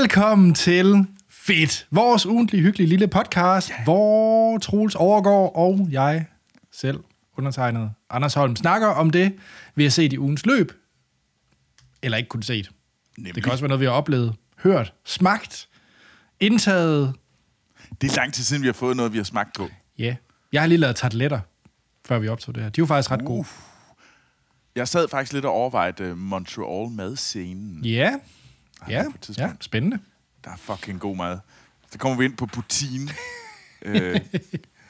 Velkommen til Fedt, vores ugentlige hyggelige lille podcast, yeah. hvor Troels overgår og jeg selv, undertegnet Anders Holm, snakker om det, vi har set i ugens løb, eller ikke kun set. Nemlig. Det kan også være noget, vi har oplevet, hørt, smagt, indtaget. Det er lang tid siden, vi har fået noget, vi har smagt på. Ja. Yeah. Jeg har lige lavet tarteletter, før vi optog det her. De var faktisk ret uh. gode. Jeg sad faktisk lidt og overvejede uh, Montreal madscenen. Ja, ja, ja, spændende. Der er fucking god mad. Så kommer vi ind på poutine. øh,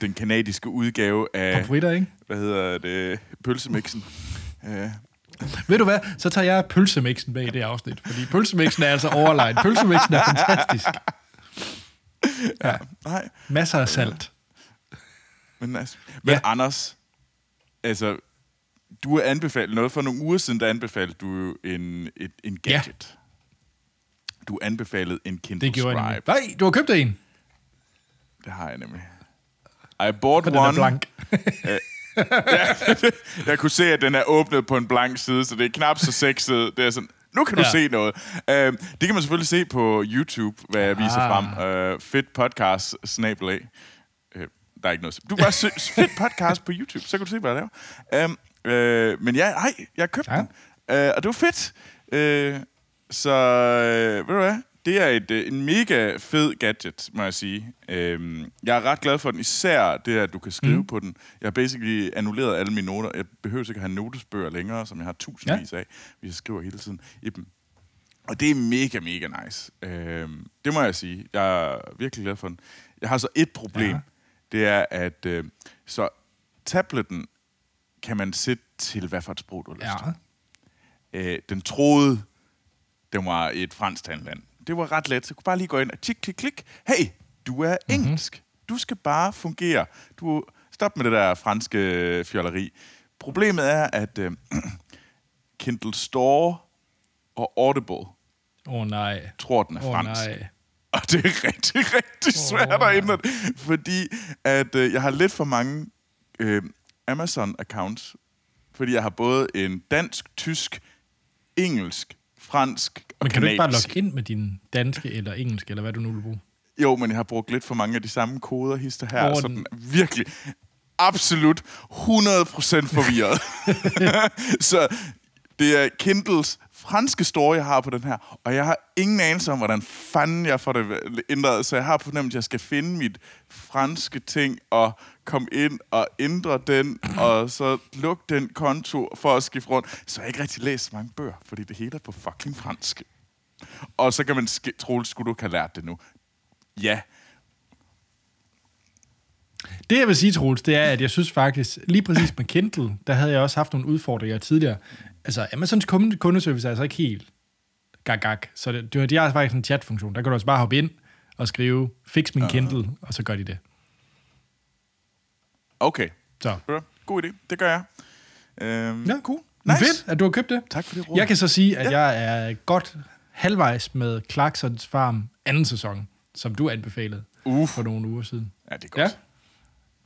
den kanadiske udgave af... Pomfritter, ikke? Hvad hedder det? Pølsemixen. Øh. Ved du hvad? Så tager jeg pølsemixen bag i det afsnit. Fordi pølsemixen er altså overlegen. Pølsemixen er fantastisk. Ja. Nej. Masser af salt. Men, altså, men ja. Anders, altså, du har anbefalet noget for nogle uger siden, der anbefalede du en, et, en gadget. Du anbefalede en Kindle Det gjorde Scribe. jeg nemlig. Nej, du har købt en. Det har jeg nemlig. I bought Og den er one. blank. ja, jeg kunne se, at den er åbnet på en blank side, så det er knap så sexet. Det er sådan, nu kan du Ja. se noget. Uh, det kan man selvfølgelig se på YouTube, hvad jeg viser Ah. frem. Uh, fedt podcast, snabelag. Uh, der er ikke noget. Du kan bare søge fedt podcast på YouTube, så kan du se, hvad jeg laver. Um, uh, men ja, ej, jeg købte Ja. den. Uh, og det var fedt. Uh, så, uh, ved du hvad? Det er et, øh, en mega fed gadget, må jeg sige. Øhm, jeg er ret glad for den, især det, at du kan skrive mm. på den. Jeg har basically annulleret alle mine noter. Jeg behøver ikke at have notesbøger længere, som jeg har tusindvis af, hvis jeg skriver hele tiden i dem. Og det er mega, mega nice. Øhm, det må jeg sige. Jeg er virkelig glad for den. Jeg har så et problem. Ja. Ja. Det er, at øh, så tabletten kan man sætte til, hvad for et sprog du har lyst Ja. Øh, den troede, den var et fransk land. Det var ret let. Så jeg kunne bare lige gå ind og klik, klik, klik. Hey, du er Mhm. engelsk. Du skal bare fungere. Du Stop med det der franske fjolleri. Problemet er, at øh, Kindle Store og Audible oh, nej. tror, den er oh, fransk. nej. Og det er rigtig, rigtig svært at ændre det, fordi at øh, jeg har lidt for mange øh, Amazon-accounts, fordi jeg har både en dansk, tysk, engelsk, fransk og Men kan du ikke bare kanadisk. logge ind med din danske eller engelsk, eller hvad du nu vil bruge? Jo, men jeg har brugt lidt for mange af de samme koder, hister her, Åh, så den er virkelig absolut 100% forvirret. så det er Kindles franske store, jeg har på den her, og jeg har ingen anelse om, hvordan fanden jeg får det ændret, så jeg har på fornemmelse, at jeg skal finde mit franske ting og komme ind og ændre den, og så lukke den konto for at skifte rundt. Så jeg har ikke rigtig læst mange bøger, fordi det hele er på fucking fransk. Og så kan man sk- tro, skulle du kan lære lært det nu. Ja, Det, jeg vil sige, Troels, det er, at jeg synes faktisk, lige præcis med Kindle, der havde jeg også haft nogle udfordringer tidligere. Altså, Amazons kunde- kundeservice er altså ikke helt gag, gag. Så det, det, de har faktisk en chatfunktion. Der kan du også bare hoppe ind og skrive, fix min Kindle, og så gør de det. okay. Så. God idé. Det gør jeg. Øhm, Ja. Cool. Nice. Fedt, at du har købt det. Tak for det, råd. Jeg kan så sige, at ja. jeg er godt halvvejs med Clarksons Farm anden sæson, som du anbefalede Uh. for nogle uger siden. Ja, det er godt.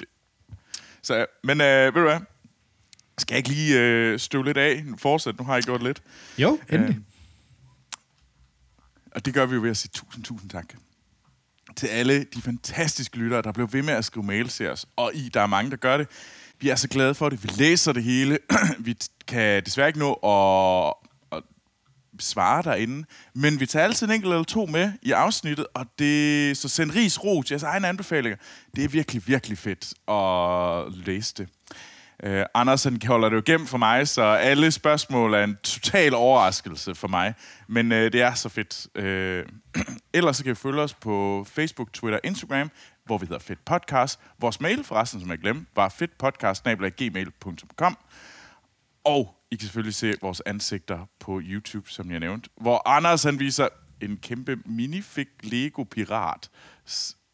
Ja. Så, men øh, ved du hvad? Skal jeg ikke lige øh, støve lidt af? Fortsæt, nu har jeg gjort lidt. Jo, endelig. Øh, og det gør vi jo ved at sige tusind, tusind tak til alle de fantastiske lyttere, der blev ved med at skrive mails til os. Og I, der er mange, der gør det. Vi er så glade for det. Vi læser det hele. vi kan desværre ikke nå at, at svare derinde, men vi tager altid en enkelt eller to med i afsnittet, og det, så send ris ro til jeres egne anbefalinger. Det er virkelig, virkelig fedt at læse det. Øh, uh, Anders han holder det jo gennem for mig, så alle spørgsmål er en total overraskelse for mig. Men uh, det er så fedt. Uh, ellers så kan I følge os på Facebook, Twitter, Instagram, hvor vi hedder Fedt Podcast. Vores mail, forresten, som jeg glemte, var fedtpodcast.gmail.com. Og I kan selvfølgelig se vores ansigter på YouTube, som jeg nævnte, hvor Anders han viser en kæmpe minifig Lego-pirat,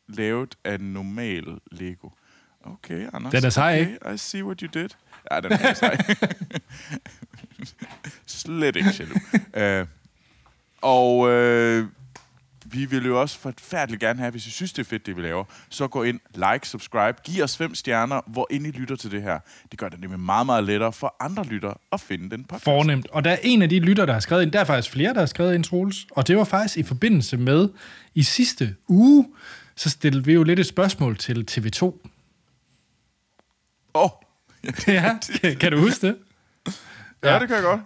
lavet af normal Lego. Okay, Anders. Den er sej, okay, I see what you did. Ja, den er sej. Slet ikke jaloux. uh, og uh, vi vil jo også forfærdeligt gerne have, hvis I synes, det er fedt, det vi laver, så gå ind, like, subscribe, giv os fem stjerner, hvor ind I lytter til det her. Det gør det nemlig meget, meget lettere for andre lyttere at finde den podcast. Fornemt. Og der er en af de lytter, der har skrevet ind. Der er faktisk flere, der har skrevet ind, Troels. Og det var faktisk i forbindelse med, i sidste uge, så stillede vi jo lidt et spørgsmål til TV2. Åh, oh, Ja, kan, kan du huske det? ja, det kan jeg godt.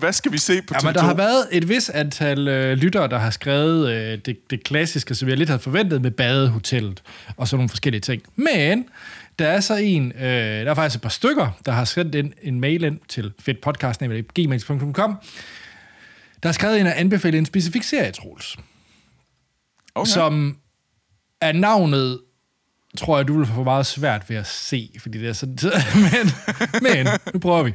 Hvad skal vi se på Ja, TV2? men der har været et vis antal øh, lyttere, der har skrevet øh, det, det klassiske, som jeg lidt havde forventet med badehotellet og sådan nogle forskellige ting. Men der er så en, øh, der er faktisk et par stykker, der har sendt en, en mail ind til fedtpodcast.gmail.com, der har skrevet ind og anbefalet en specifik serie, Troels, okay. som er navnet, tror jeg, du vil få meget svært ved at se, fordi det er sådan... men, men, nu prøver vi.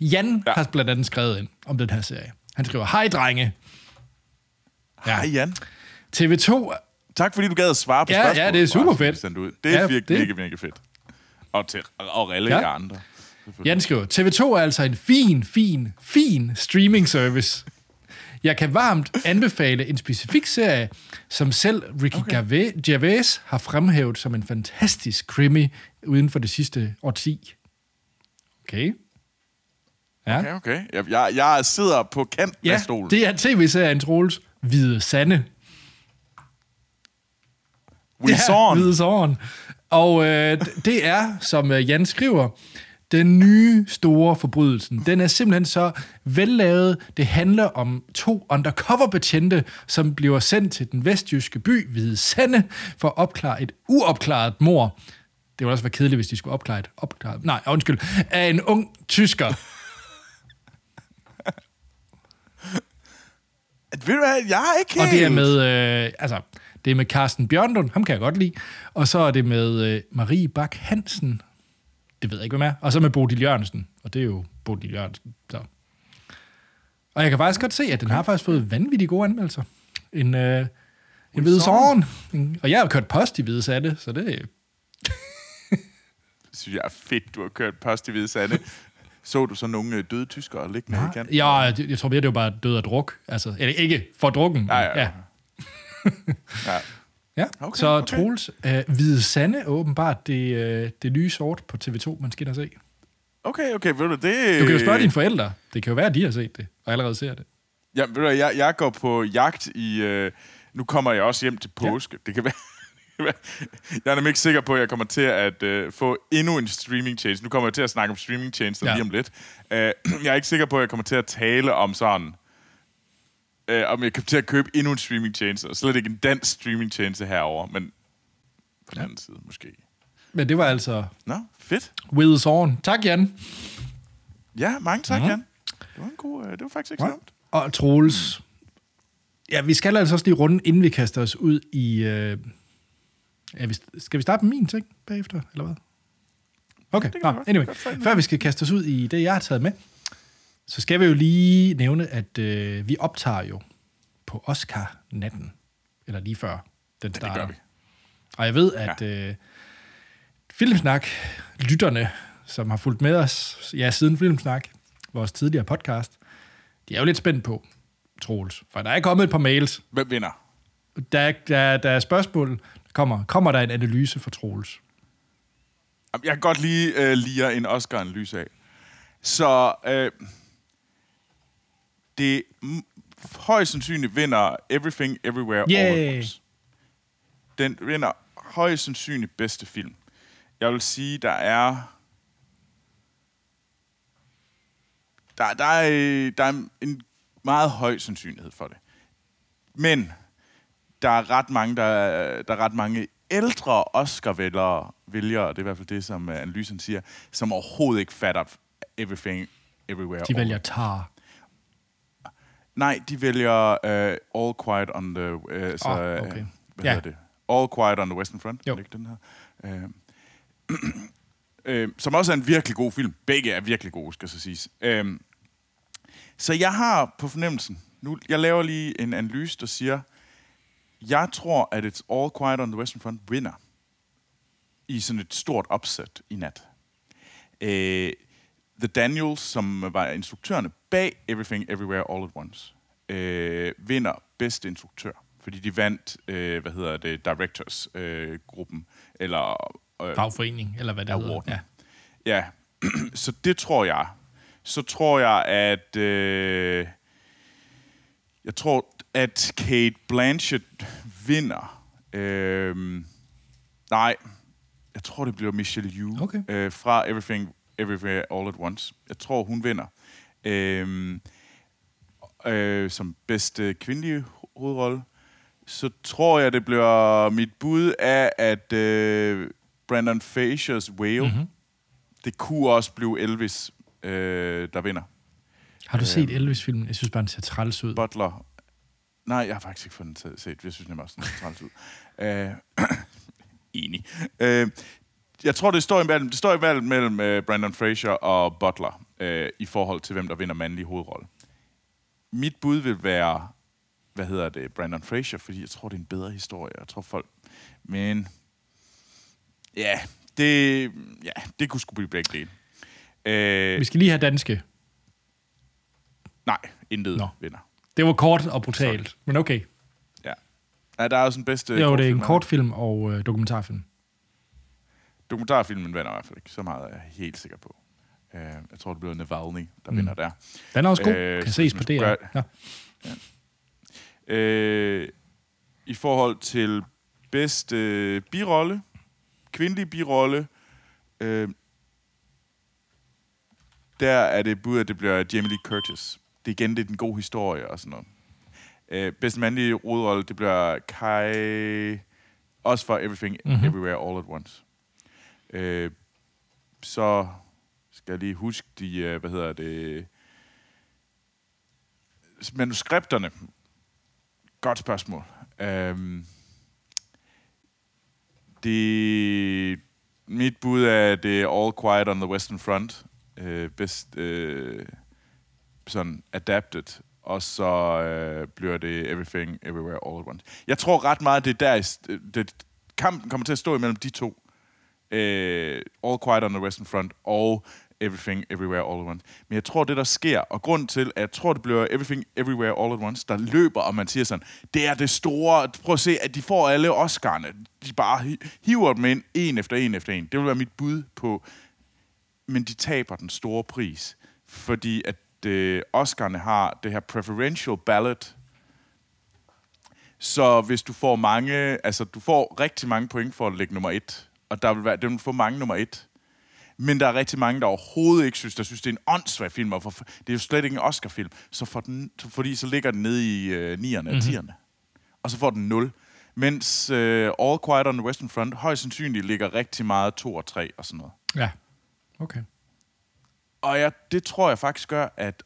Jan ja. Ja. har blandt andet skrevet ind om den her serie. Han skriver, hej drenge, Hej Jan. TV2... Tak fordi du gad at svare på Ja, spørgsmålet. ja, det er super fedt. Ud. Det er Ja, ja, virkelig, virkelig, virkelig fedt. Og til og alle Ja. ja. andre. Jan skriver, TV2 er altså en fin, fin, fin streaming service. Jeg kan varmt anbefale en specifik serie, som selv Ricky okay. Gervais, Gervais har fremhævet som en fantastisk krimi uden for det sidste årti. Okay. Ja. Okay, okay. Jeg, jeg, jeg sidder på kanten Ja, af stolen. det er tv-serien Troels Hvide Sande. We him. Hvide Såren. Og øh, det er, som øh, Jan skriver, den nye store forbrydelsen. Den er simpelthen så vellavet. Det handler om to undercover-betjente, som bliver sendt til den vestjyske by Hvide Sande for at opklare et uopklaret mor. Det ville også være kedeligt, hvis de skulle opklare et opklaret... Nej, undskyld. Af en ung tysker. Ved du hvad, jeg er ikke Og det er med, øh, altså, det er med Carsten Bjørndund, ham kan jeg godt lide. Og så er det med øh, Marie Bak Hansen, det ved jeg ikke, hvem er. Og så med Bodil Jørgensen, og det er jo Bodil Jørgensen. Så. Og jeg kan faktisk godt se, at den har faktisk fået vanvittigt gode anmeldelser. En, øh, en hvide sorgen. Og jeg har kørt post i hvide satte, så det synes jeg er fedt, du har kørt post i hvide sande. Så du så nogle øh, døde tyskere liggende i kanten? Ja, jeg, jeg tror mere, det var bare død af druk. Altså, eller ikke for drukken. Ja, ja, ja. ja. Ja, Okay, så okay. Troels, øh, Hvide Sande er åbenbart det, øh, det nye sort på TV2, man skal ind og se. Okay, okay, ved du, det... Du kan jo spørge dine forældre. Det kan jo være, at de har set det, og allerede ser det. Ja, ved du, jeg, jeg går på jagt i... Øh, nu kommer jeg også hjem til påske. Ja. Det kan være... Jeg er nemlig ikke sikker på, at jeg kommer til at øh, få endnu en streaming change. Nu kommer jeg til at snakke om streaming ja. lige om lidt. Øh, jeg er ikke sikker på, at jeg kommer til at tale om sådan... Øh, om jeg kommer til at købe endnu en streaming change, og slet ikke en dansk streaming change herover, men på den anden side måske. Men det var altså Nå, fedt. With Zorn. Tak, Jan. Ja, mange tak, Mhm. Jan. Det var en god... Øh, det var faktisk ikke Ja. så dumt. Og Troels. Ja, vi skal altså også lige runde, inden vi kaster os ud i... Øh, ja, vi- skal vi starte med min ting bagefter, eller hvad? Okay, kan Nå, anyway. Før vi skal kaste os ud i det, jeg har taget med, så skal vi jo lige nævne, at øh, vi optager jo på Oscar-natten. Eller lige før den det starter. gør vi. Og jeg ved, at øh, Filmsnak, lytterne, som har fulgt med os ja, siden Filmsnak, vores tidligere podcast, de er jo lidt spændt på, Troels. For der er kommet et par mails. Hvem vinder? Der, er- der, der er spørgsmål. Der kommer, kommer der en analyse for Troels? Jeg kan godt lige øh, lire en Oscar-analyse af. Så øh, det højst sandsynligt vinder Everything Everywhere All Yay. at Once. Den vinder højst sandsynligt bedste film. Jeg vil sige, der er... Der, der, er, der er en meget høj sandsynlighed for det. Men der er ret mange, der, er- der er ret mange ældre Oscar-vælgere, vælgere, det er i hvert fald det, som øh, analysen siger, som overhovedet ikke fatter Everything Everywhere. De All vælger tar. Nej, de vælger uh, All Quiet on the... Uh, så, øh, okay. Hvad Ja. hedder det? All Quiet on the Western Front. Jo. ikke den her? Uh, uh, som også er en virkelig god film. Begge er virkelig gode, skal så siges. Uh, så jeg har på fornemmelsen... Nu, jeg laver lige en analyse, der siger... Jeg tror, at It's All Quiet on the Western Front vinder i sådan et stort opsæt i nat. Uh, The Daniels, som var instruktørerne bag Everything Everywhere All at Once, øh, vinder bedste instruktør Fordi de vandt, øh, hvad hedder det, Directors-gruppen, eller... Øh, Fagforening, eller hvad det hedder. Ja. Ja, så det tror jeg. Så tror jeg, at... Øh, jeg tror, at Kate Blanchett vinder. Øh, nej, jeg tror, det bliver Michelle Yeoh Okay. øh, fra Everything, Everywhere, All at Once. Jeg tror, hun vinder. Øh, øh, som bedste kvindelige ho- hovedrolle. Så tror jeg, det bliver mit bud af, at øh, Brandon Frasers Whale, Mhm. mm-hmm. det kunne også blive Elvis, øh, der vinder. Har du set Elvis-filmen? Jeg synes bare, den ser træls ud. Butler. Nej, jeg har faktisk ikke fået den set. Jeg synes også, den er træls ud. Øh, enig. Øh, jeg tror, det står imellem, det står imellem mellem øh, Brandon Fraser og Butler øh, i forhold til, hvem der vinder mandlig hovedrolle. Mit bud vil være, hvad hedder det, Brandon Fraser, fordi jeg tror, det er en bedre historie. Jeg tror folk... Men... Ja, det, ja, det kunne sgu blive begge dele. Øh, Vi skal lige have danske. nej, intet Nå. Vinder. Det var kort og brutalt, men okay. Ja. ja. der er også en bedste Jo, det er en kortfilm, kortfilm og øh, dokumentarfilm. Dokumentarfilmen vinder i hvert fald ikke. Så meget er jeg helt sikker på. Uh, jeg tror, det bliver Navalny, der Mm. vinder der. Den er også god. Øh, kan ses på DR. skulle Ja. Uh, I forhold til bedste birolle, kvindelig birolle, uh, der er det bud, at det bliver Jamie Lee Curtis. Det er igen det er den gode historie og sådan noget. Uh, bedste mandlige hovedrolle, det bliver Kai... Også for Everything, Mhm. mm-hmm. Everywhere, All at Once. Øh, så skal jeg lige huske de, øh, hvad hedder det, manuskripterne. Godt spørgsmål. Øh, det, mit bud er, det er All Quiet on the Western Front. Øh, bedst øh, sådan adapted. Og så øh, bliver det Everything, Everywhere, All at Once. Jeg tror ret meget, det er der, det, kampen kommer til at stå imellem de to øh, All Quiet on the Western Front og Everything Everywhere All at Once. Men jeg tror, det der sker, og grund til, at jeg tror, det bliver Everything Everywhere All at Once, der løber, og man siger sådan, det er det store, prøv at se, at de får alle Oscar'ne. De bare hiver dem ind, en efter en efter en. Det vil være mit bud på, men de taber den store pris, fordi at øh, Oscar'ne har det her preferential ballot, så hvis du får mange, altså du får rigtig mange point for at lægge nummer et, og der vil være, det vil få mange nummer et. Men der er rigtig mange, der overhovedet ikke synes, der synes, det er en åndssvag film, og for, det er jo slet ikke en Oscar-film. Så for den, så fordi så ligger den nede i øh, 9'erne og 10'erne. Og så får den 0. Mens øh, All Quiet on the Western Front højst sandsynligt ligger rigtig meget 2 og 3 og sådan noget. Ja. Okay. Og jeg, det tror jeg faktisk gør, at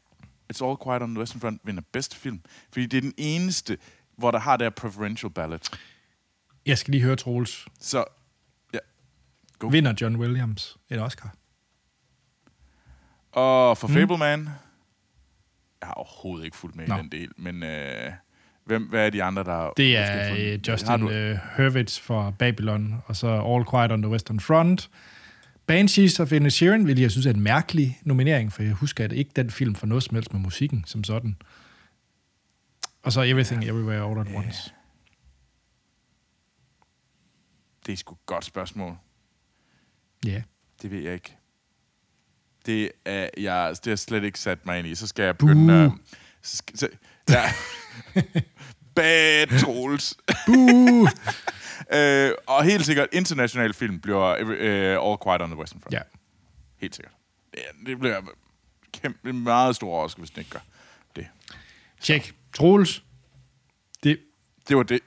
It's All Quiet on the Western Front vinder bedste film. Fordi det er den eneste, hvor der har det her preferential ballot. Jeg skal lige høre Troels. Så. Go. Vinder John Williams en Oscar? Og for mm. Fableman, jeg har overhovedet ikke fulgt med Nå. i den del, men øh, hvem, hvad er de andre, der Det er øh, Justin du- øh, Hurwitz fra Babylon, og så All Quiet on the Western Front. Banshees of Inisherin, vil jeg synes er en mærkelig nominering, for jeg husker, at ikke den film får noget som helst med musikken som sådan. Og så Everything Everywhere All at Once. Det er sgu et godt spørgsmål. Ja. Det ved jeg ikke. Det er jeg, det har jeg slet ikke sat mig ind i. Så skal jeg begynde at... Så skal, så, ja. Bad Troels. Buh! øh, og helt sikkert, international film bliver uh, All Quiet on the Western Front. ja. Helt sikkert. Ja, det bliver kæmpe, meget stor overraskelse, hvis den ikke gør det. Tjek. Troels. Det, Det var det,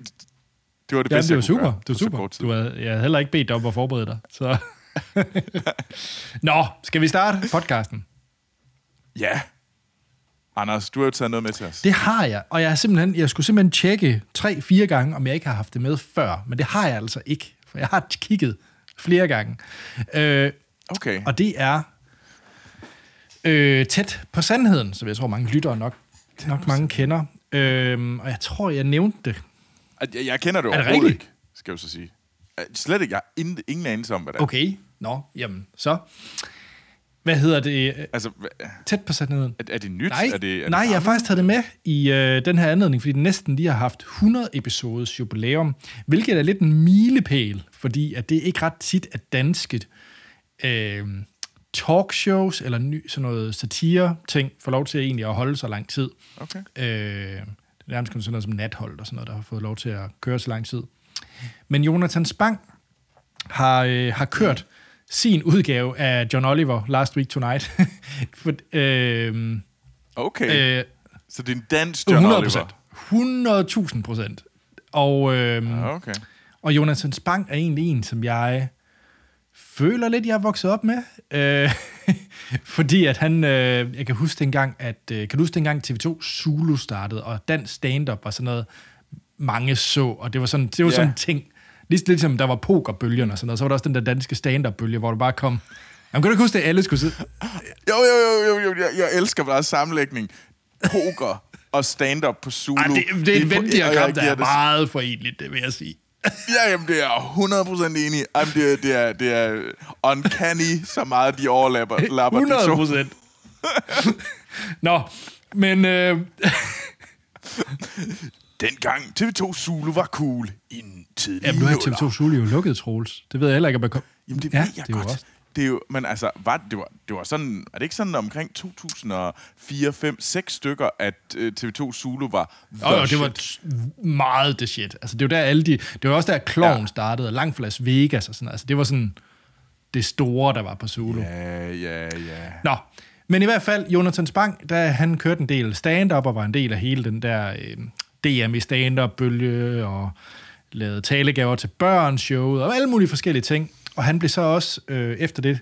det, var det ja, bedste, det var super. Det var super. Du havde, jeg havde heller ikke bedt dig om at forberede dig. Så. Nå, skal vi starte podcasten? Ja. Anders, du har jo taget noget med til os. Det har jeg, og jeg, er simpelthen, jeg skulle simpelthen tjekke tre-fire gange, om jeg ikke har haft det med før, men det har jeg altså ikke, for jeg har kigget flere gange. Øh, Okay. og det er øh, tæt på sandheden, som jeg tror, mange lyttere nok, nok mange kender. Øh, og jeg tror, jeg nævnte det. At Jeg, jeg kender det Er det rigtigt? ikke, skal jeg så sige. Slet ikke. Jeg har ingen, ingen anelse om, hvad det er. Okay, nå, jamen, så. hvad hedder det? Altså, hva- Tæt på sandheden. er, er det nyt? Nej, er det, er det nej jeg har faktisk taget det med i øh, den her anledning, fordi den næsten lige har haft 100 episoders jubilæum, hvilket er lidt en milepæl, fordi at det er ikke ret tit, at danske øh, talkshows eller ny, sådan noget satire-ting får lov til egentlig at holde så lang tid. Okay. Øh, det er nærmest sådan noget som nathold og sådan noget, der har fået lov til at køre så lang tid. Men Jonathan Spang har, øh, har kørt sin udgave af John Oliver Last Week Tonight. For, øh, Okay. øh, så det er en dansk John 100 Oliver. procent. 100.000 procent. Og, øh, okay. og Jonathan Spang er egentlig en, som jeg føler lidt, jeg er vokset op med. Øh, fordi at han, øh, jeg kan huske dengang, at, øh, kan du huske dengang TV2 Zulu startede, og dansk stand-up var sådan noget, mange så, og det var sådan, det var sådan en ting. Ligesom, ligesom der var pokerbølgen og sådan noget, så var der også den der danske stand-up-bølge, hvor du bare kom... Jamen, kan du ikke huske, at alle skulle sidde... Jo, jo, jo, jo, jo jeg, jeg elsker bare sammenlægning. Poker og stand-up på Zulu. Ej, det, det er et vendiagram, der er meget forenligt, det vil jeg sige. Ja, jamen, det er jeg 100% enig. i. Jamen, det, er, det, er, det er uncanny, så meget de overlapper. Lapper, de 100 to. procent. Nå, men... Øh, Dengang TV2 Zulu var cool i en tidlig jamen, nu er nuller. TV2 Zulu jo lukket, Troels. Det ved jeg heller ikke, om jeg kom... Jamen, det Ja, ved jeg det er godt. også- Det er jo, men altså, var, det, var, det var sådan, er det ikke sådan omkring 2004, 5, 6 stykker, at uh, TV2 Zulu var the Jo, jo, det var meget det shit. Altså, det var der alle de... Det var også der, Kloven Ja. startede, og langt fra Las Vegas og sådan Altså, det var sådan det store, der var på Zulu. Ja, ja, ja. Nå, men i hvert fald, Jonathan Spang, der han kørte en del stand-up, og var en del af hele den der øh, DM i stand-up-bølge, og lavede talegaver til børn, showet, og alle mulige forskellige ting. Og han blev så også, øh, efter det,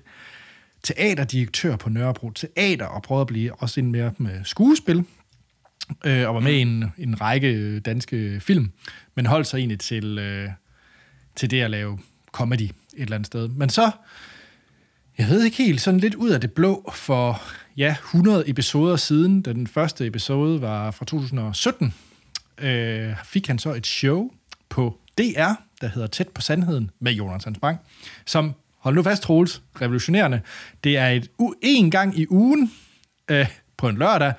teaterdirektør på Nørrebro Teater, og prøvede at blive også ind mere med skuespil, øh, og var med i en, en række danske film, men holdt sig egentlig til, øh, til det at lave comedy et eller andet sted. Men så jeg ved ikke helt, sådan lidt ud af det blå for ja, 100 episoder siden. Den første episode var fra 2017. Øh, fik han så et show på DR, der hedder Tæt på Sandheden med Jonathan Spang, som, hold nu fast, Troels, revolutionerende. Det er et u- en gang i ugen øh, på en lørdag,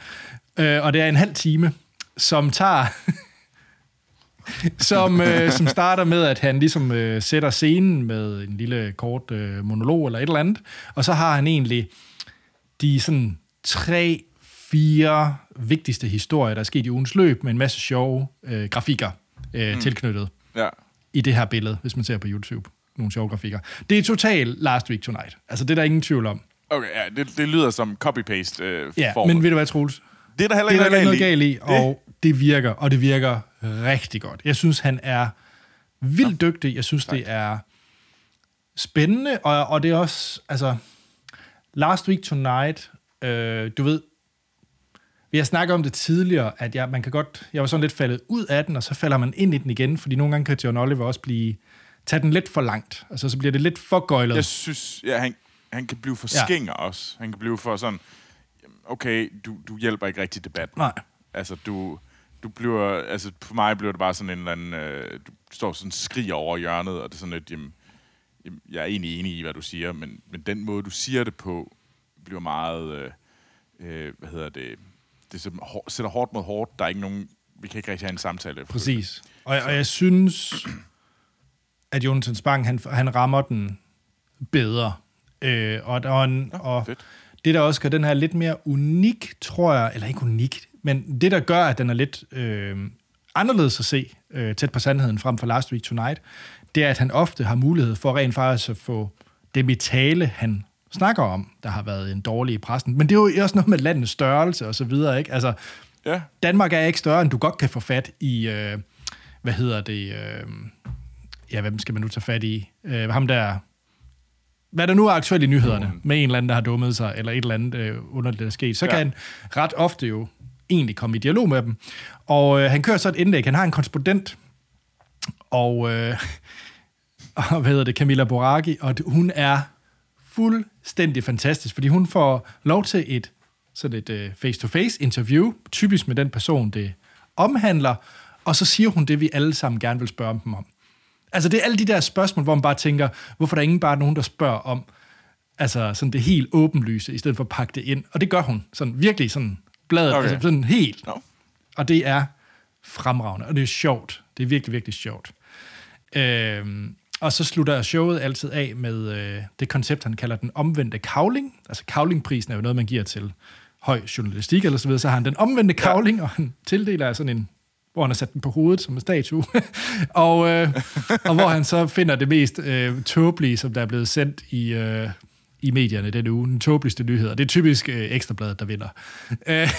øh, og det er en halv time, som tager som, øh, som starter med, at han ligesom øh, sætter scenen med en lille kort øh, monolog eller et eller andet, og så har han egentlig de sådan tre, fire vigtigste historier, der er sket i ugens løb, med en masse sjove øh, grafikker øh, mm. tilknyttet ja. i det her billede, hvis man ser på YouTube. Nogle sjove grafikker. Det er totalt Last Week Tonight. Altså, det er der ingen tvivl om. Okay, ja, det, det lyder som copy-paste øh, Ja, form. men ved du hvad, Troels? det er der heller Det ikke er ikke noget galt i, og det virker, og det virker rigtig godt. Jeg synes, han er vildt dygtig. Jeg synes, det er spændende, og, og det er også, altså, Last Week Tonight, øh, du ved, vi har snakket om det tidligere, at jeg, man kan godt, jeg var sådan lidt faldet ud af den, og så falder man ind i den igen, fordi nogle gange kan John Oliver også blive, tage den lidt for langt. Altså, så bliver det lidt for gøjlet. Jeg synes, ja, han, han kan blive for Ja. skinger også. Han kan blive for sådan, okay, du, du hjælper ikke rigtig debatten. Nej. Altså, du, du bliver, altså, for mig bliver det bare sådan en eller anden, øh, du står sådan skriger over hjørnet, og det er sådan lidt, jamen, jamen, jeg er egentlig enig i, hvad du siger, men, men den måde, du siger det på, bliver meget, øh, øh, hvad hedder det, det sætter hår- sætter hårdt mod hårdt. Der er ikke nogen, vi kan ikke rigtig have en samtale. efter det. Præcis. Og, og jeg synes, at Jonathan Spang, han, han rammer den bedre. Øh, og, og, en, Nå, og fedt. det, der også gør den her lidt mere unik, tror jeg, eller ikke unik, men det, der gør, at den er lidt øh, anderledes at se øh, tæt på sandheden frem for Last Week Tonight, det er, at han ofte har mulighed for rent faktisk at få dem i tale, han snakker om, der har været en dårlig i pressen. Men det er jo også noget med landets størrelse og så videre, ikke? Altså, Ja, Danmark er ikke større, end du godt kan få fat i, øh, hvad hedder det, øh, ja, hvem skal man nu tage fat i? Øh, ham der, hvad der nu er aktuelt i nyhederne, Nogen. med en eller anden, der har dummet sig, eller et eller andet øh, underligt, der er sket, så Ja. kan han ret ofte jo egentlig komme i dialog med dem. Og øh, han kører så et indlæg, han har en korrespondent, og, øh, og hvad hedder det, Camilla Boraki, og hun er fuldstændig fantastisk, fordi hun får lov til et sådan et øh, face-to-face interview, typisk med den person, det omhandler, og så siger hun det, vi alle sammen gerne vil spørge dem om. Altså det er alle de der spørgsmål, hvor man bare tænker, hvorfor er der ingen bare nogen, der spørger om, Altså sådan det helt åbenlyse, i stedet for at pakke det ind. Og det gør hun. Sådan virkelig sådan bladet, Okay. altså sådan helt. Nå. Og det er fremragende, og det er sjovt. Det er virkelig, virkelig sjovt. Øhm, og så slutter showet altid af med øh, det koncept, han kalder den omvendte kavling. Altså kavlingprisen er jo noget, man giver til høj journalistik eller så videre. Så har han den omvendte kavling, og han tildeler sådan en hvor han har sat den på hovedet som en statue. og, øh, og hvor han så finder det mest øh, tåbelige, som der er blevet sendt i, øh, i medierne den uge. Den tåbeligste nyheder. Det er typisk øh, Ekstrabladet, der vinder. Øh,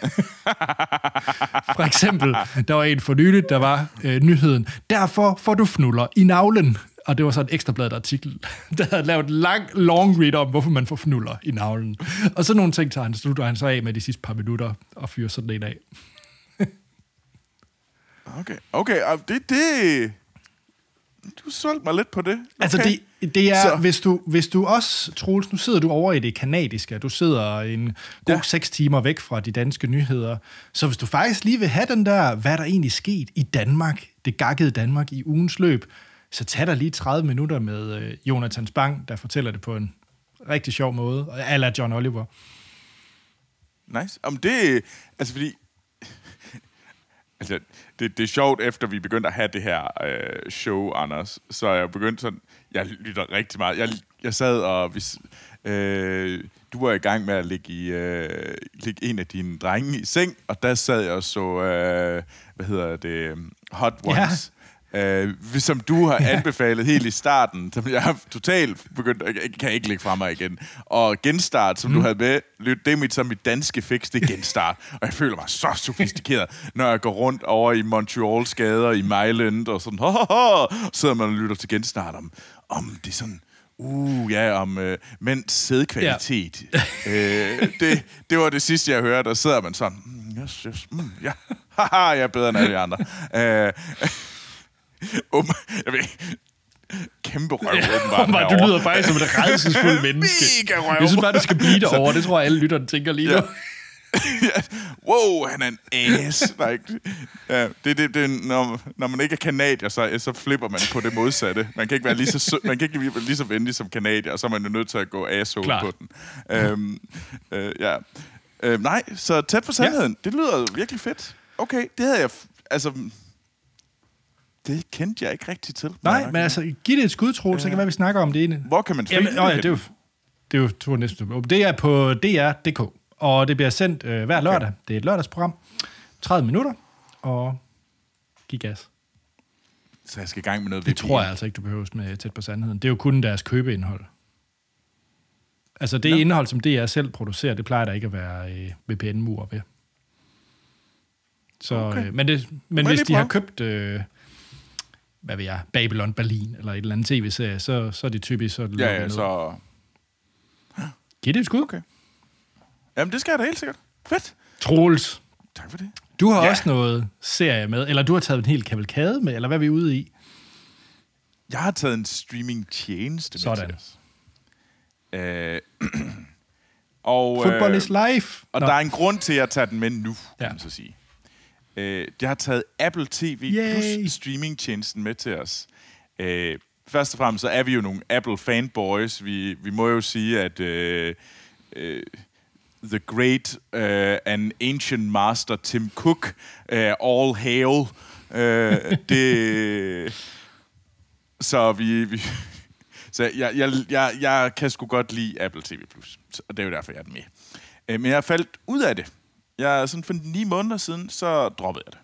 for eksempel, der var en for nyligt, der var øh, nyheden, derfor får du fnuller i navlen. Og det var så et ekstrabladet artikel, der havde lavet en lang, long read om, hvorfor man får fnuller i navlen. Og så nogle ting tager han, slutter han så af med de sidste par minutter og fyrer sådan en af. Okay, okay, det, det... Du solgte mig lidt på det. Okay. Altså, det, det er, Så- hvis du, hvis du også, Troels, nu sidder du over i det kanadiske, du sidder en god Ja. seks timer væk fra de danske nyheder, så hvis du faktisk lige vil have den der, hvad er der egentlig sket i Danmark, det gakkede Danmark i ugens løb, så tag dig lige 30 minutter med øh, Jonathan Spang, der fortæller det på en rigtig sjov måde, eller John Oliver. Nice. Om det... Altså, fordi... Altså, det, det er sjovt, efter vi begyndte at have det her øh, show, Anders, så jeg begyndt sådan... Jeg lytter rigtig meget. Jeg, jeg sad og... Hvis, øh, du var i gang med at ligge, i, øh, ligge en af dine drenge i seng, og der sad jeg og så... Øh, hvad hedder det? Hot Ja. Øh, som du har anbefalet helt i starten, som jeg har totalt begyndt, kan ikke lægge fra mig igen. Og Genstart, som mm. du havde med, lyt, det er mit, som mit danske fix, det er Genstart. og jeg føler mig så sofistikeret, når jeg går rundt over i Montreals gader, i Mailand, og sådan, ho, ho, ho, sidder man og lytter til Genstart om, om det er sådan, Uh, ja, om øh, mænds sædkvalitet. Ja. øh, det, det var det sidste, jeg hørte, og sidder man sådan, mm, yes, yes, mm, ja, haha, jeg er bedre end alle de andre. øh, um, jeg ved, kæmpe røv, åbenbart. Åbenbart, du lyder faktisk som et redselsfuldt menneske. Mega røv. Jeg synes bare, du skal blive derovre. Det tror jeg, alle lytterne tænker lige nu. Ja. Ja. wow, han er en ass. Like, ja, det, det, det, når, når man ikke er kanadier, så, så flipper man på det modsatte. Man kan ikke være lige så, sø- man kan ikke være lige så venlig som kanadier, og så er man jo nødt til at gå asshole på den. Øhm, øh, ja. øh, nej, så tæt på sandheden. Ja. Det lyder virkelig fedt. Okay, det havde jeg... Altså, det kendte jeg ikke rigtig til. Nej, men altså, giv det et skud, Troels, så kan være, vi snakker om det ene. Hvor kan man streame Jamen, åh, ja, det er jo, det er jo næste. Det er på DR.dk, og det bliver sendt øh, hver lørdag. Okay. Det er et lørdagsprogram. 30 minutter, og giv gas. Så jeg skal i gang med noget Det tror jeg altså ikke, du behøver med tæt på sandheden. Det er jo kun deres købeindhold. Altså det Nå. indhold, som DR selv producerer, det plejer der ikke at være øh, VPN-mur ved. Så, Okay. øh, men det, men Må hvis de har prøve? købt, øh, hvad ved jeg, Babylon Berlin, eller et eller andet tv-serie, så, så er det typisk så det Ja, ja, ned. så... Giv det et skud. Okay. Jamen, det skal jeg da helt sikkert. Fedt. Troels, Tak for det. du har Ja. også noget serie med, eller du har taget en hel kavalkade med, eller hvad er vi ude i? Jeg har taget en streaming-tjeneste med Sådan. til os. Øh, og, Football øh, is life. Og Nå. der er en grund til, at jeg tager den med nu, kan Ja. man så sige. Øh, jeg har taget Apple TV Yay. plus streamingtjenesten med til os. Øh, først og fremmest så er vi jo nogle Apple fanboys. Vi, vi må jo sige, at øh, øh, the great uh, and ancient master Tim Cook, uh, all hail. Uh, det, så vi, vi så jeg, jeg, jeg, jeg kan sgu godt lide Apple TV+, og det er jo derfor, jeg er med. Øh, Men jeg faldt ud af det. Jeg, sådan for ni måneder siden, så droppede jeg det.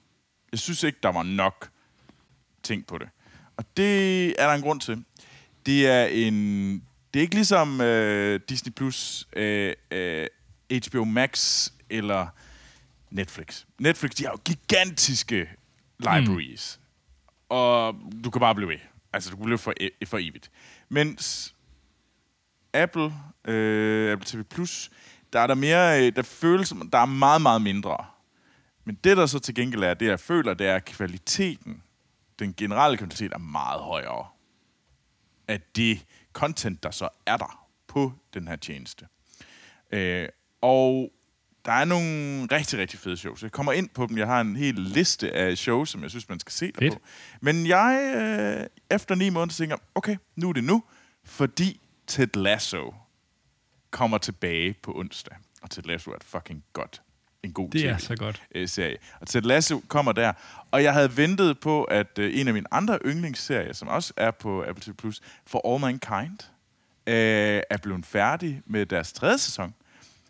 Jeg synes ikke, der var nok ting på det. Og det er der en grund til. Det er en... Det er ikke ligesom øh, Disney+, Plus, øh, øh, HBO Max eller Netflix. Netflix, de har jo gigantiske libraries. Mm. Og du kan bare blive ved. Altså, du kan blive for, e- for evigt. Mens Apple, øh, Apple TV Plus, der er der mere, øh, der føles, der er meget, meget mindre. Men det, der så til gengæld er, det jeg føler, det er, at kvaliteten, den generelle kvalitet er meget højere. Af det content, der så er der på den her tjeneste. Øh, og der er nogle rigtig, rigtig fede shows. Jeg kommer ind på dem. Jeg har en hel liste af shows, som jeg synes, man skal se der på. Men jeg, øh, efter ni måneder, tænker, okay, nu er det nu, fordi Ted Lasso kommer tilbage på onsdag. Og Ted Lasso er et fucking godt en god Det er TV så godt. øh, serie. Og Ted Lasso kommer der. Og jeg havde ventet på, at øh, en af mine andre yndlingsserier, som også er på Apple TV+, Plus, For All Mankind, øh, er blevet færdig med deres tredje sæson.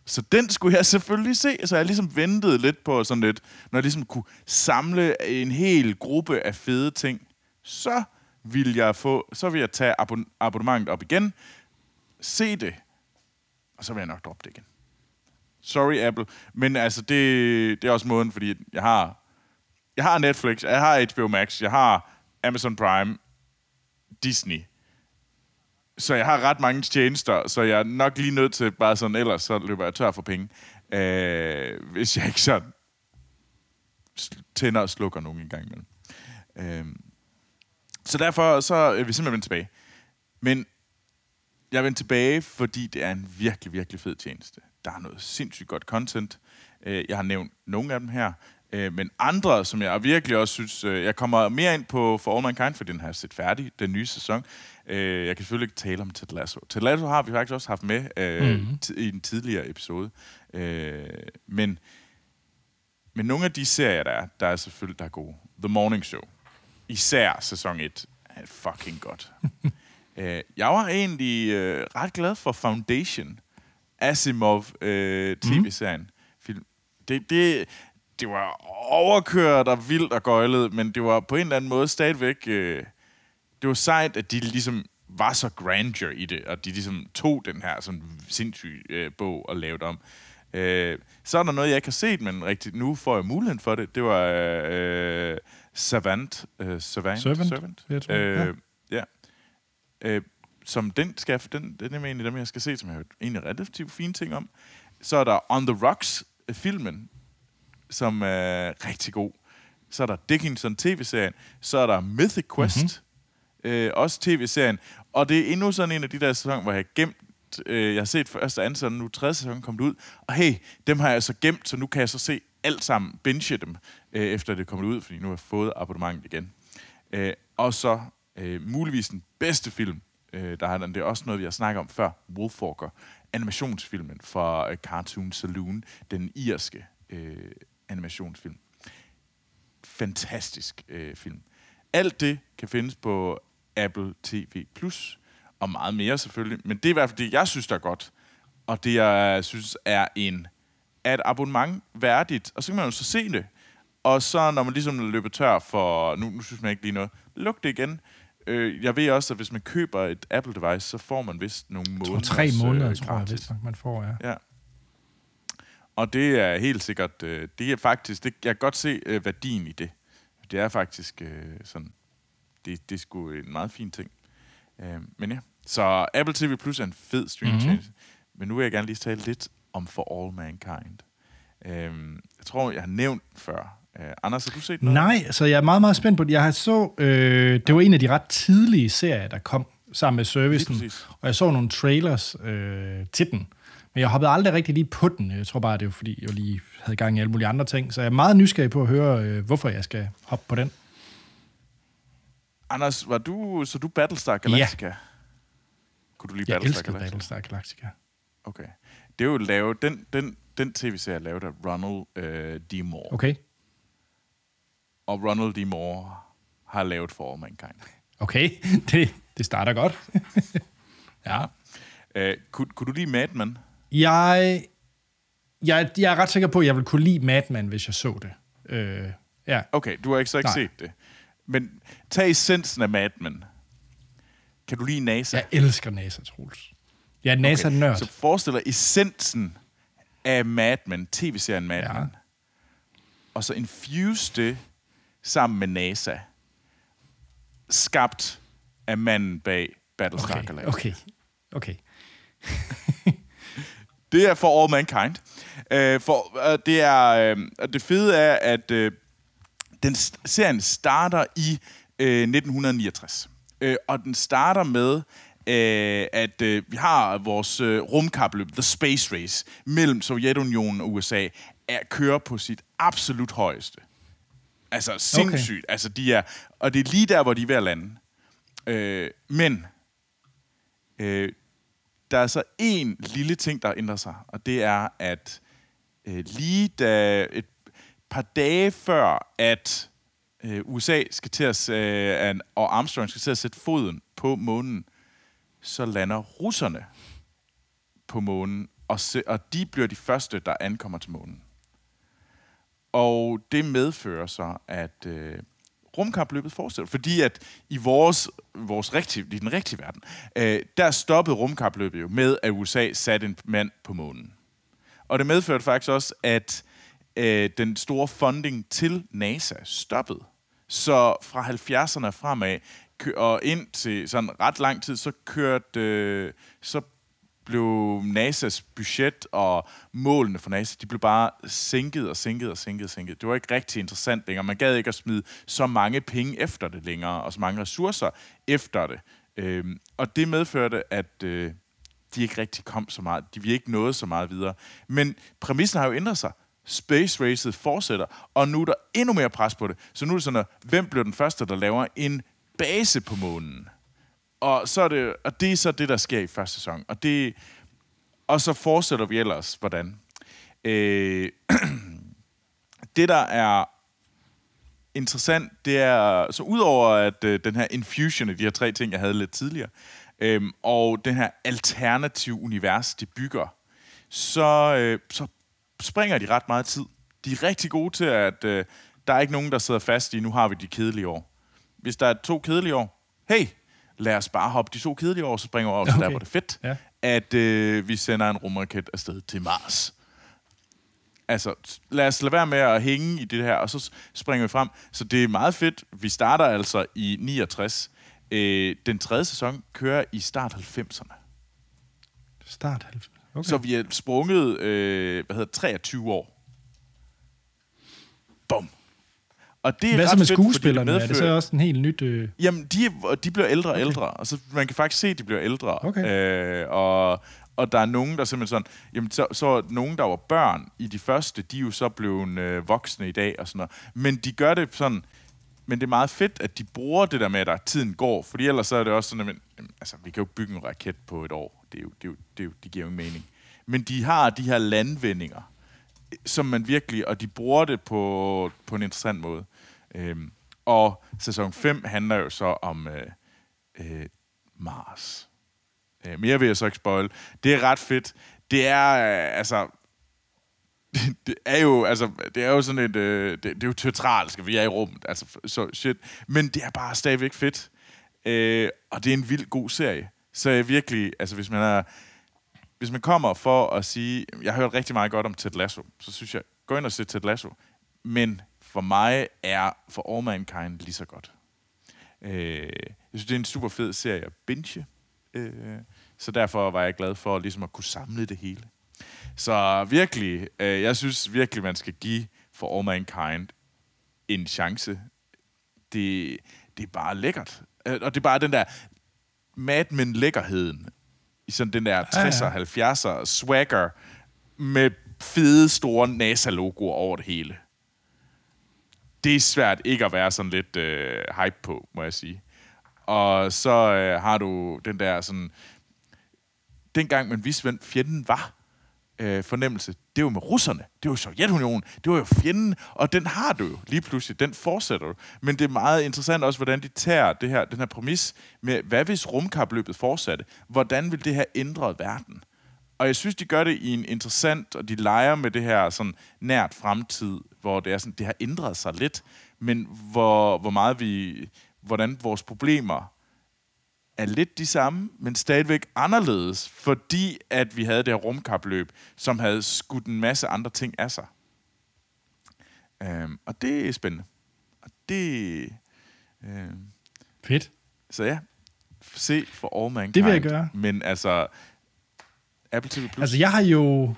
Så den skulle jeg selvfølgelig se, så jeg ligesom ventede lidt på sådan lidt, når jeg ligesom kunne samle en hel gruppe af fede ting, så vil jeg få, så vil jeg tage abon- abonnementet op igen, se det, og så vil jeg nok droppe det igen. Sorry, Apple. Men altså, det, det er også måden, fordi jeg har, jeg har Netflix, jeg har HBO Max, jeg har Amazon Prime, Disney. Så jeg har ret mange tjenester, så jeg er nok lige nødt til bare sådan, ellers så løber jeg tør for penge. Øh, hvis jeg ikke sådan tænder og slukker nogen en gang imellem. Øh, så derfor så er vi simpelthen tilbage. Men jeg er vendt tilbage, fordi det er en virkelig, virkelig fed tjeneste. Der er noget sindssygt godt content. Øh, Jeg har nævnt nogle af dem her. Øh, Men andre, som jeg virkelig også synes... øh, Jeg kommer mere ind på For All Mankind, for den har jeg set færdig, den nye sæson. Jeg kan selvfølgelig ikke tale om Ted Lasso. Ted Lasso har vi faktisk også haft med ti- i en tidligere episode. Men, men nogle af de serier, der er, der er selvfølgelig der er gode. The Morning Show. Især sæson 1 er fucking godt. Øh, jeg var egentlig øh, ret glad for Foundation, Asimov øh, tv-serien. Film. Det, det, det var overkørt og vildt og gøjlet, men det var på en eller anden måde stadigvæk... Øh, det var sejt, at de ligesom var så grandeur i det, og de ligesom tog den her sådan sindssyge øh, bog og lavede om. Øh, så er der noget, jeg ikke har set, men rigtigt nu får jeg muligheden for det. Det var øh, Savant. Øh, Savant? Servant, Servant? jeg tror, ja. Øh, ja. Øh, som den, skal, den, den er en af dem, jeg skal se, som jeg har hørt egentlig relativt fine ting om. Så er der On the Rocks-filmen, som er rigtig god. Så er der Dickinson tv-serien. Så er der Mythic Quest, mm-hmm. øh, også tv-serien. Og det er endnu sådan en af de der sæsoner, hvor jeg har gemt øh, jeg har set første, anden sæson, nu tredje sæson kommet ud, og hey, dem har jeg så gemt, så nu kan jeg så se alt sammen, binge dem, øh, efter det er kommet ud, fordi nu har jeg fået abonnementet igen. Øh, og så øh, muligvis den bedste film, øh, der har den, det er også noget, vi har snakket om før, Wolfwalker, animationsfilmen fra øh, Cartoon Saloon, den irske øh, animationsfilm. Fantastisk øh, film. Alt det kan findes på Apple TV+, Plus og meget mere selvfølgelig, men det er i hvert fald det, jeg synes, der er godt, og det, jeg synes, er en er et abonnement værdigt, og så kan man jo så se det. Og så når man ligesom løber tør for, nu, nu synes man ikke lige noget, luk det igen. Øh, jeg ved også, at hvis man køber et Apple-device, så får man vist nogle Jeg måneder. tror, tre måneder, tror jeg, vist nok, man får, ja. Ja. Og det er helt sikkert, øh, det er faktisk, det, jeg kan godt se øh, værdien i det. Det er faktisk øh, sådan, det, det er sgu en meget fin ting. Øh, men ja, så Apple TV Plus er en fed streaming Mhm. mm-hmm. Men nu vil jeg gerne lige tale lidt om For All Mankind. Øh, jeg tror, jeg har nævnt før. Øh, Anders, har du set noget? Nej, så jeg er meget, meget spændt på det. Jeg har så, øh, det var en af de ret tidlige serier, der kom sammen med servicen. Og jeg så nogle trailers øh, til den. Men jeg hoppede aldrig rigtig lige på den. Jeg tror bare, det var fordi, jeg lige havde gang i alle mulige andre ting. Så jeg er meget nysgerrig på at høre, øh, hvorfor jeg skal hoppe på den. Anders, var du, så du Battlestar Galactica? Ja. Kunne du lide Jeg Battlestar elsker Galactica? Battlestar Galactica. Okay. Det er jo lavet, den, den, den tv-serie er lavet af Ronald øh, D. Moore. Okay. Og Ronald D. Moore har lavet For All Mankind. Okay, det, det starter godt. ja. Øh, kunne, kunne du lide Mad Men? Jeg, jeg, jeg er ret sikker på, at jeg vil kunne lide Mad Men, hvis jeg så det. Øh, ja. Okay, du har ikke så ikke Nej. set det. Men tag essensen af Mad Men. Kan du lide NASA? Jeg elsker NASA, Troels. Jeg er NASA-nørd. Så forestil dig essensen af Mad Men, tv-serien Mad Ja. Og så infuse det sammen med NASA. Skabt af manden bag Battlestar Okay, Galactica. okay, okay. Det er for All Mankind. Uh, for, uh, det er uh, det fede er, at uh, den serien starter i uh, 1969. Uh, og den starter med, uh, at uh, vi har vores uh, rumkapløb, The Space Race, mellem Sovjetunionen og USA, er kører på sit absolut højeste. Altså sindssygt. Okay. Altså, de er, og det er lige der, hvor de er ved at lande. Øh, men øh, der er så en lille ting, der ændrer sig, og det er, at øh, lige da et par dage før, at øh, USA skal til at, øh, og Armstrong skal til at sætte foden på månen, så lander russerne på månen, og, se, og de bliver de første, der ankommer til månen. Og det medfører så, at øh, rumkapløbet fortsætter. Fordi at i vores, vores rigtige, i den rigtige verden, øh, der stoppede rumkapløbet jo med, at USA satte en mand på månen. Og det medførte faktisk også, at øh, den store funding til NASA stoppede. Så fra 70'erne fremad og ind til sådan ret lang tid, så kørte, øh, så blev NASA's budget og målene for NASA, de blev bare sænket og sænket og sænket og sænket. Det var ikke rigtig interessant længere. Man gad ikke at smide så mange penge efter det længere, og så mange ressourcer efter det. Øhm, og det medførte, at øh, de ikke rigtig kom så meget. De vi ikke nået så meget videre. Men præmissen har jo ændret sig. Space Racet fortsætter, og nu er der endnu mere pres på det. Så nu er det sådan, at hvem bliver den første, der laver en base på månen? Og, så er det, og det er så det, der sker i første sæson. Og, det, og så fortsætter vi ellers, hvordan. Øh, det, der er interessant, det er, så udover at øh, den her infusion af de her tre ting, jeg havde lidt tidligere, øh, og den her alternativ univers, de bygger, så, øh, så springer de ret meget tid. De er rigtig gode til, at øh, der er ikke nogen, der sidder fast i, nu har vi de kedelige år. Hvis der er to kedelige år, hey, lad os bare hoppe de to kedelige år, så springer over til okay. der, hvor det er fedt, ja. at øh, vi sender en rumraket afsted til Mars. Altså, lad os lade være med at hænge i det her, og så springer vi frem. Så det er meget fedt. Vi starter altså i 69. Øh, den tredje sæson kører i start 90'erne. Start 90'erne? Okay. Så vi er sprunget, øh, hvad hedder 23 år. Bum. Og det er Hvad så med skuespillerne? Fedt, er det så også en helt nyt... Øh... Jamen, de, de bliver ældre og okay. ældre. Og så man kan faktisk se, at de bliver ældre. Okay. Øh, og, og der er nogen, der simpelthen sådan... Jamen, så, så nogen, der var børn i de første, de er jo så blevet øh, voksne i dag og sådan noget. Men de gør det sådan... Men det er meget fedt, at de bruger det der med, at tiden går. Fordi ellers så er det også sådan, at jamen, altså, vi kan jo bygge en raket på et år. Det, er jo, det, er jo, det, er jo, det giver jo mening. Men de har de her landvindinger, som man virkelig... Og de bruger det på, på en interessant måde. Øhm, og sæson 5 handler jo så om øh, øh, Mars. Øh, mere vil jeg så ikke spoil. Det er ret fedt. Det er, øh, altså... Det, er jo, altså, det er jo sådan et, øh, det, det er jo teatralsk, vi er i rummet, altså, så shit. Men det er bare stadigvæk fedt. Øh, og det er en vild god serie. Så jeg virkelig, altså hvis man er, hvis man kommer for at sige, jeg har hørt rigtig meget godt om Ted Lasso, så synes jeg, gå ind og se Ted Lasso. Men for mig er For All Mankind lige så godt. Øh, jeg synes, det er en super fed serie at binge. Øh, så derfor var jeg glad for ligesom at kunne samle det hele. Så virkelig, øh, jeg synes virkelig, man skal give For All Mankind en chance. Det, det er bare lækkert. Øh, og det er bare den der Mad Men lækkerheden i sådan den der 60'er, 70'er swagger med fede, store NASA-logoer over det hele det er svært ikke at være sådan lidt øh, hype på, må jeg sige. Og så øh, har du den der sådan... Dengang man vidste, hvem fjenden var, øh, fornemmelse, det var med russerne. Det var Sovjetunionen. Det var jo fjenden. Og den har du jo lige pludselig. Den fortsætter du. Men det er meget interessant også, hvordan de tager det her, den her præmis med, hvad hvis rumkapløbet fortsatte? Hvordan vil det her ændre verden? Og jeg synes, de gør det i en interessant, og de leger med det her sådan nært fremtid, hvor det er sådan, det har ændret sig lidt, men hvor, hvor meget vi, hvordan vores problemer er lidt de samme, men stadigvæk anderledes, fordi at vi havde det her rumkapløb, som havde skudt en masse andre ting af sig. Øhm, og det er spændende. Og det... Øhm, Fedt. Så ja, se for All Mankind. Det vil jeg gøre. Men altså, Apple TV Plus? Altså, jeg har jo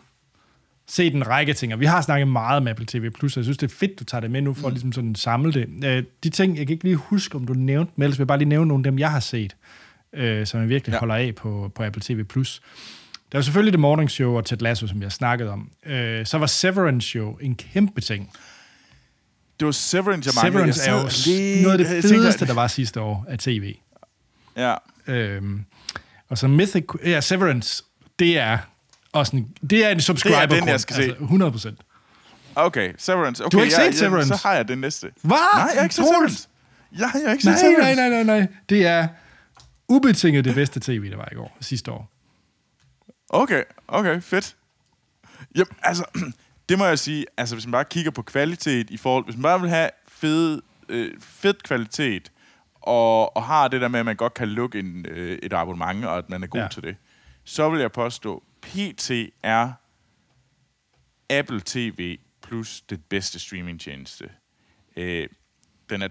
set en række ting, og vi har snakket meget om Apple TV Plus, og jeg synes, det er fedt, du tager det med nu, for mm. at ligesom sådan samle det. Øh, de ting, jeg kan ikke lige huske, om du nævnte, men ellers vil jeg bare lige nævne nogle af dem, jeg har set, øh, som jeg virkelig ja. holder af på, på Apple TV Plus. Der var selvfølgelig The Morning Show og Ted Lasso, som har snakket om. Øh, så var Severance Show en kæmpe ting. Det var Severance, jeg Severance er jo noget af det fedeste, der var sidste år af tv. Ja. Øhm, Og så Mythic... Ja, Severance, det er også en, det er en subscriber den, jeg skal se. altså 100 procent. Okay, Severance. Okay, Du har ikke jeg, set Severance? Jeg, så har jeg det næste. Hvad? Nej, jeg har ikke set? Severance. Jeg, jeg har ikke set Nej, Severance. nej, nej, nej, nej. Det er ubetinget det bedste tv, der var i går, sidste år. Okay, okay, fedt. Jamen, altså, det må jeg sige, altså hvis man bare kigger på kvalitet i forhold, hvis man bare vil have fed, øh, fed kvalitet, og, og har det der med, at man godt kan lukke en, øh, et abonnement, og at man er god Ja. ja. til det, så vil jeg påstå, PT er Apple TV plus det bedste streamingtjeneste. Øh, den er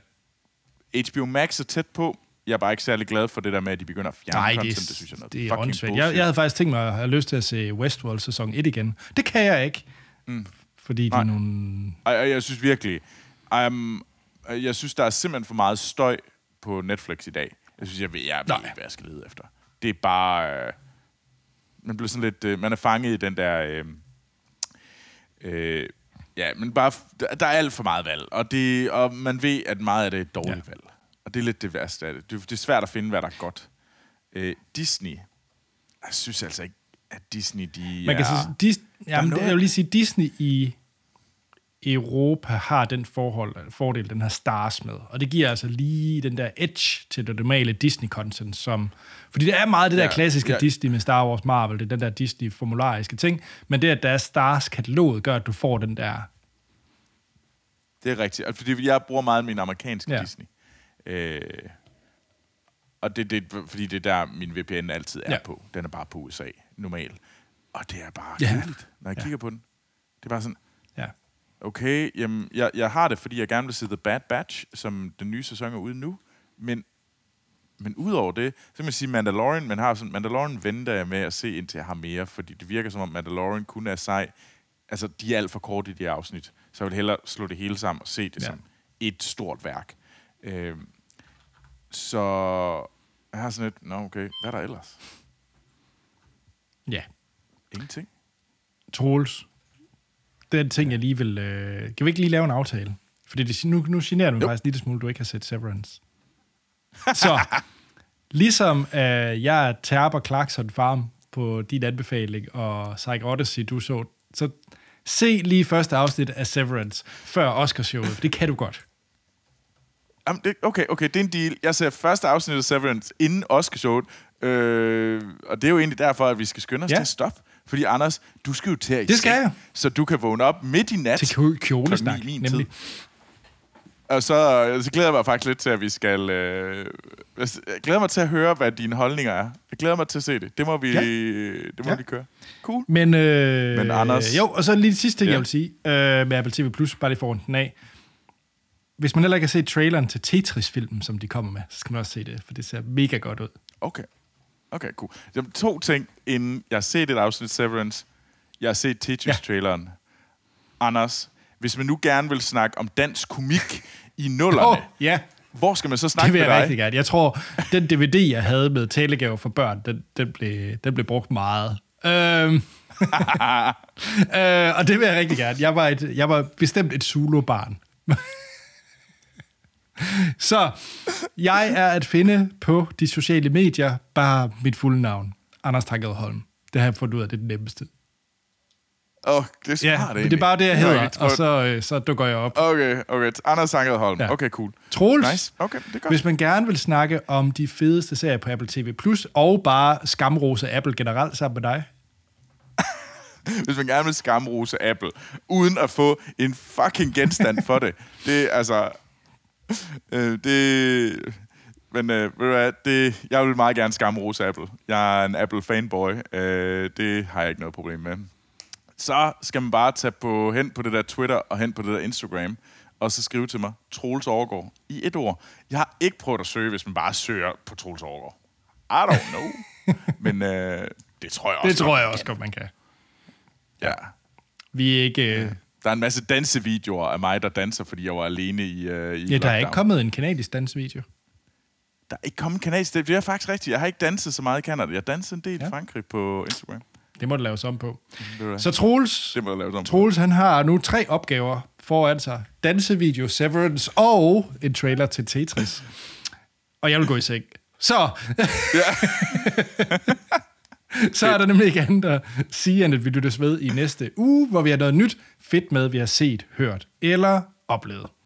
HBO Max er tæt på. Jeg er bare ikke særlig glad for det der med, at de begynder at fjerne Nej, content. det, Det synes jeg er noget det er åndssvagt. Jeg, jeg havde faktisk tænkt mig at have lyst til at se Westworld sæson 1 igen. Det kan jeg ikke. Mm. Fordi de Nej. er nogle... Og jeg, jeg synes virkelig, um, jeg synes, der er simpelthen for meget støj på Netflix i dag. Jeg synes, jeg ved, jeg ved ikke, hvad jeg skal lede efter. Det er bare... Øh, man bliver sådan lidt... Øh, man er fanget i den der... Øh, øh, ja, men bare... Der, er alt for meget valg, og, det, og man ved, at meget af det er et dårligt Ja. valg. Og det er lidt det værste af det. Det, det er svært at finde, hvad der er godt. Øh, Disney... Jeg synes altså ikke, at Disney, de Man kan er... sige, Dis, jamen, noget- jeg vil lige sige, Disney i Europa har den forhold, fordel, den har stars med. Og det giver altså lige den der edge til det normale Disney-content, som... Fordi det er meget det der Ja, klassiske ja. Disney med Star Wars, Marvel, det er den der Disney-formulariske ting. Men det, at der er stars-kataloget, gør, at du får den der... Det er rigtigt. Altså, Fordi jeg bruger meget min amerikanske Ja. Disney. Øh, og det, det, fordi det er der, min VPN altid er Ja. på. Den er bare på USA, normalt. Og det er bare Ja. kedeligt, når jeg Ja. kigger på den. Det er bare sådan. Okay, jamen, jeg, jeg har det, fordi jeg gerne vil se The Bad Batch, som den nye sæson er ude nu. Men, men udover det, så kan man sige Mandalorian, men har sådan, Mandalorian venter jeg med at se, indtil jeg har mere, fordi det virker som om Mandalorian kun er sej. Altså, de er alt for korte i de afsnit. Så jeg vil hellere slå det hele sammen og se det Ja. som et stort værk. Øhm, så jeg har sådan lidt, nå okay, hvad er der ellers? Ja. Ingenting. Troels, det er en ting, jeg lige vil... Øh, kan vi ikke lige lave en aftale? Fordi det, nu, nu generer du mig Jo. faktisk lidt smule, du ikke har set Severance. Så, ligesom øh, jeg er Terber Clarkson Farm på din anbefaling, og Psych Odyssey, du så, så se lige første afsnit af Severance før Oscarshowet, det kan du godt. Jamen, det, okay, okay, det er en deal. Jeg ser første afsnit af Severance inden Oscar-showet, øh, og det er jo egentlig derfor, at vi skal skynde os ja. til at stoppe. Fordi Anders, du skal jo til at Det skal jeg. Så du kan vågne op midt i nat. Til kjole- kjolesnak, min nemlig. tid. Og så, så glæder jeg mig faktisk lidt til, at vi skal... Øh, jeg glæder mig til at høre, hvad dine holdninger er. Jeg glæder mig til at se det. Det må vi, Ja. det må Ja. vi køre. Cool. Men, øh, Men Anders- Jo, og så lige det sidste ting, ja. Jeg vil sige øh, med Apple TV+, Plus, bare lige for den af. Hvis man heller ikke har set traileren til Tetris-filmen, som de kommer med, så skal man også se det, for det ser mega godt ud. Okay. Okay, cool. Jamen, to ting, inden jeg har set et afsnit Severance. Jeg har set Tetris-traileren. Anders, hvis man nu gerne vil snakke om dansk komik i nullerne, oh. ja, hvor skal man så det snakke vil med jeg dig? rigtig gerne. Jeg tror, den DVD, jeg havde med talegaver for børn, den, den, blev, den blev brugt meget. Øhm, øh, og det vil jeg rigtig gerne. Jeg var, et, jeg var bestemt et Zulu-barn. Så jeg er at finde på de sociale medier, bare mit fulde navn. Anders Tanked Holm. Det har jeg fundet ud af, det er det nemmeste. Åh, oh, det er smart Ja, egentlig. det er bare det, jeg hedder, ikke og så, øh, så dukker jeg op. Okay, okay. Anders Sanket Holm. Ja. Okay, cool. Troels, Nice. Okay, det er godt. hvis man gerne vil snakke om de fedeste serier på Apple TV+, og bare skamrose Apple generelt sammen med dig, Hvis man gerne vil skamrose Apple, uden at få en fucking genstand for det. Det er altså... Øh, det... Men øh, ved du hvad, det, jeg vil meget gerne skamrose Apple. Jeg er en Apple-fanboy. Øh, det har jeg ikke noget problem med. Så skal man bare tage på, hen på det der Twitter og hen på det der Instagram, og så skrive til mig, Troels Overgaard, i et ord. Jeg har ikke prøvet at søge, hvis man bare søger på Troels Overgaard. I don't know. Men øh, det tror jeg også. det tror jeg også kan. godt, man kan. Ja. Vi er ikke... Øh, Der er en masse dansevideoer af mig, der danser, fordi jeg var alene i, øh, i ja, der er lockdown. ikke kommet en kanadisk dansvideo. Der er ikke kommet kanadisk. Det er faktisk rigtigt. Jeg har ikke danset så meget i Canada. Jeg dansede en del Ja. i Frankrig på Instagram. Det må det laves om på. Du hvad? Så Troels, det må jeg lave om. Troels han har nu tre opgaver foran sig. Dansevideo, Severance og en trailer til Tetris. Og jeg vil gå i seng. Så, Ja. så er der nemlig ikke andet at sige, end at vi lyttes ved i næste uge, hvor vi har noget nyt fedt med, vi har set, hørt eller oplevet.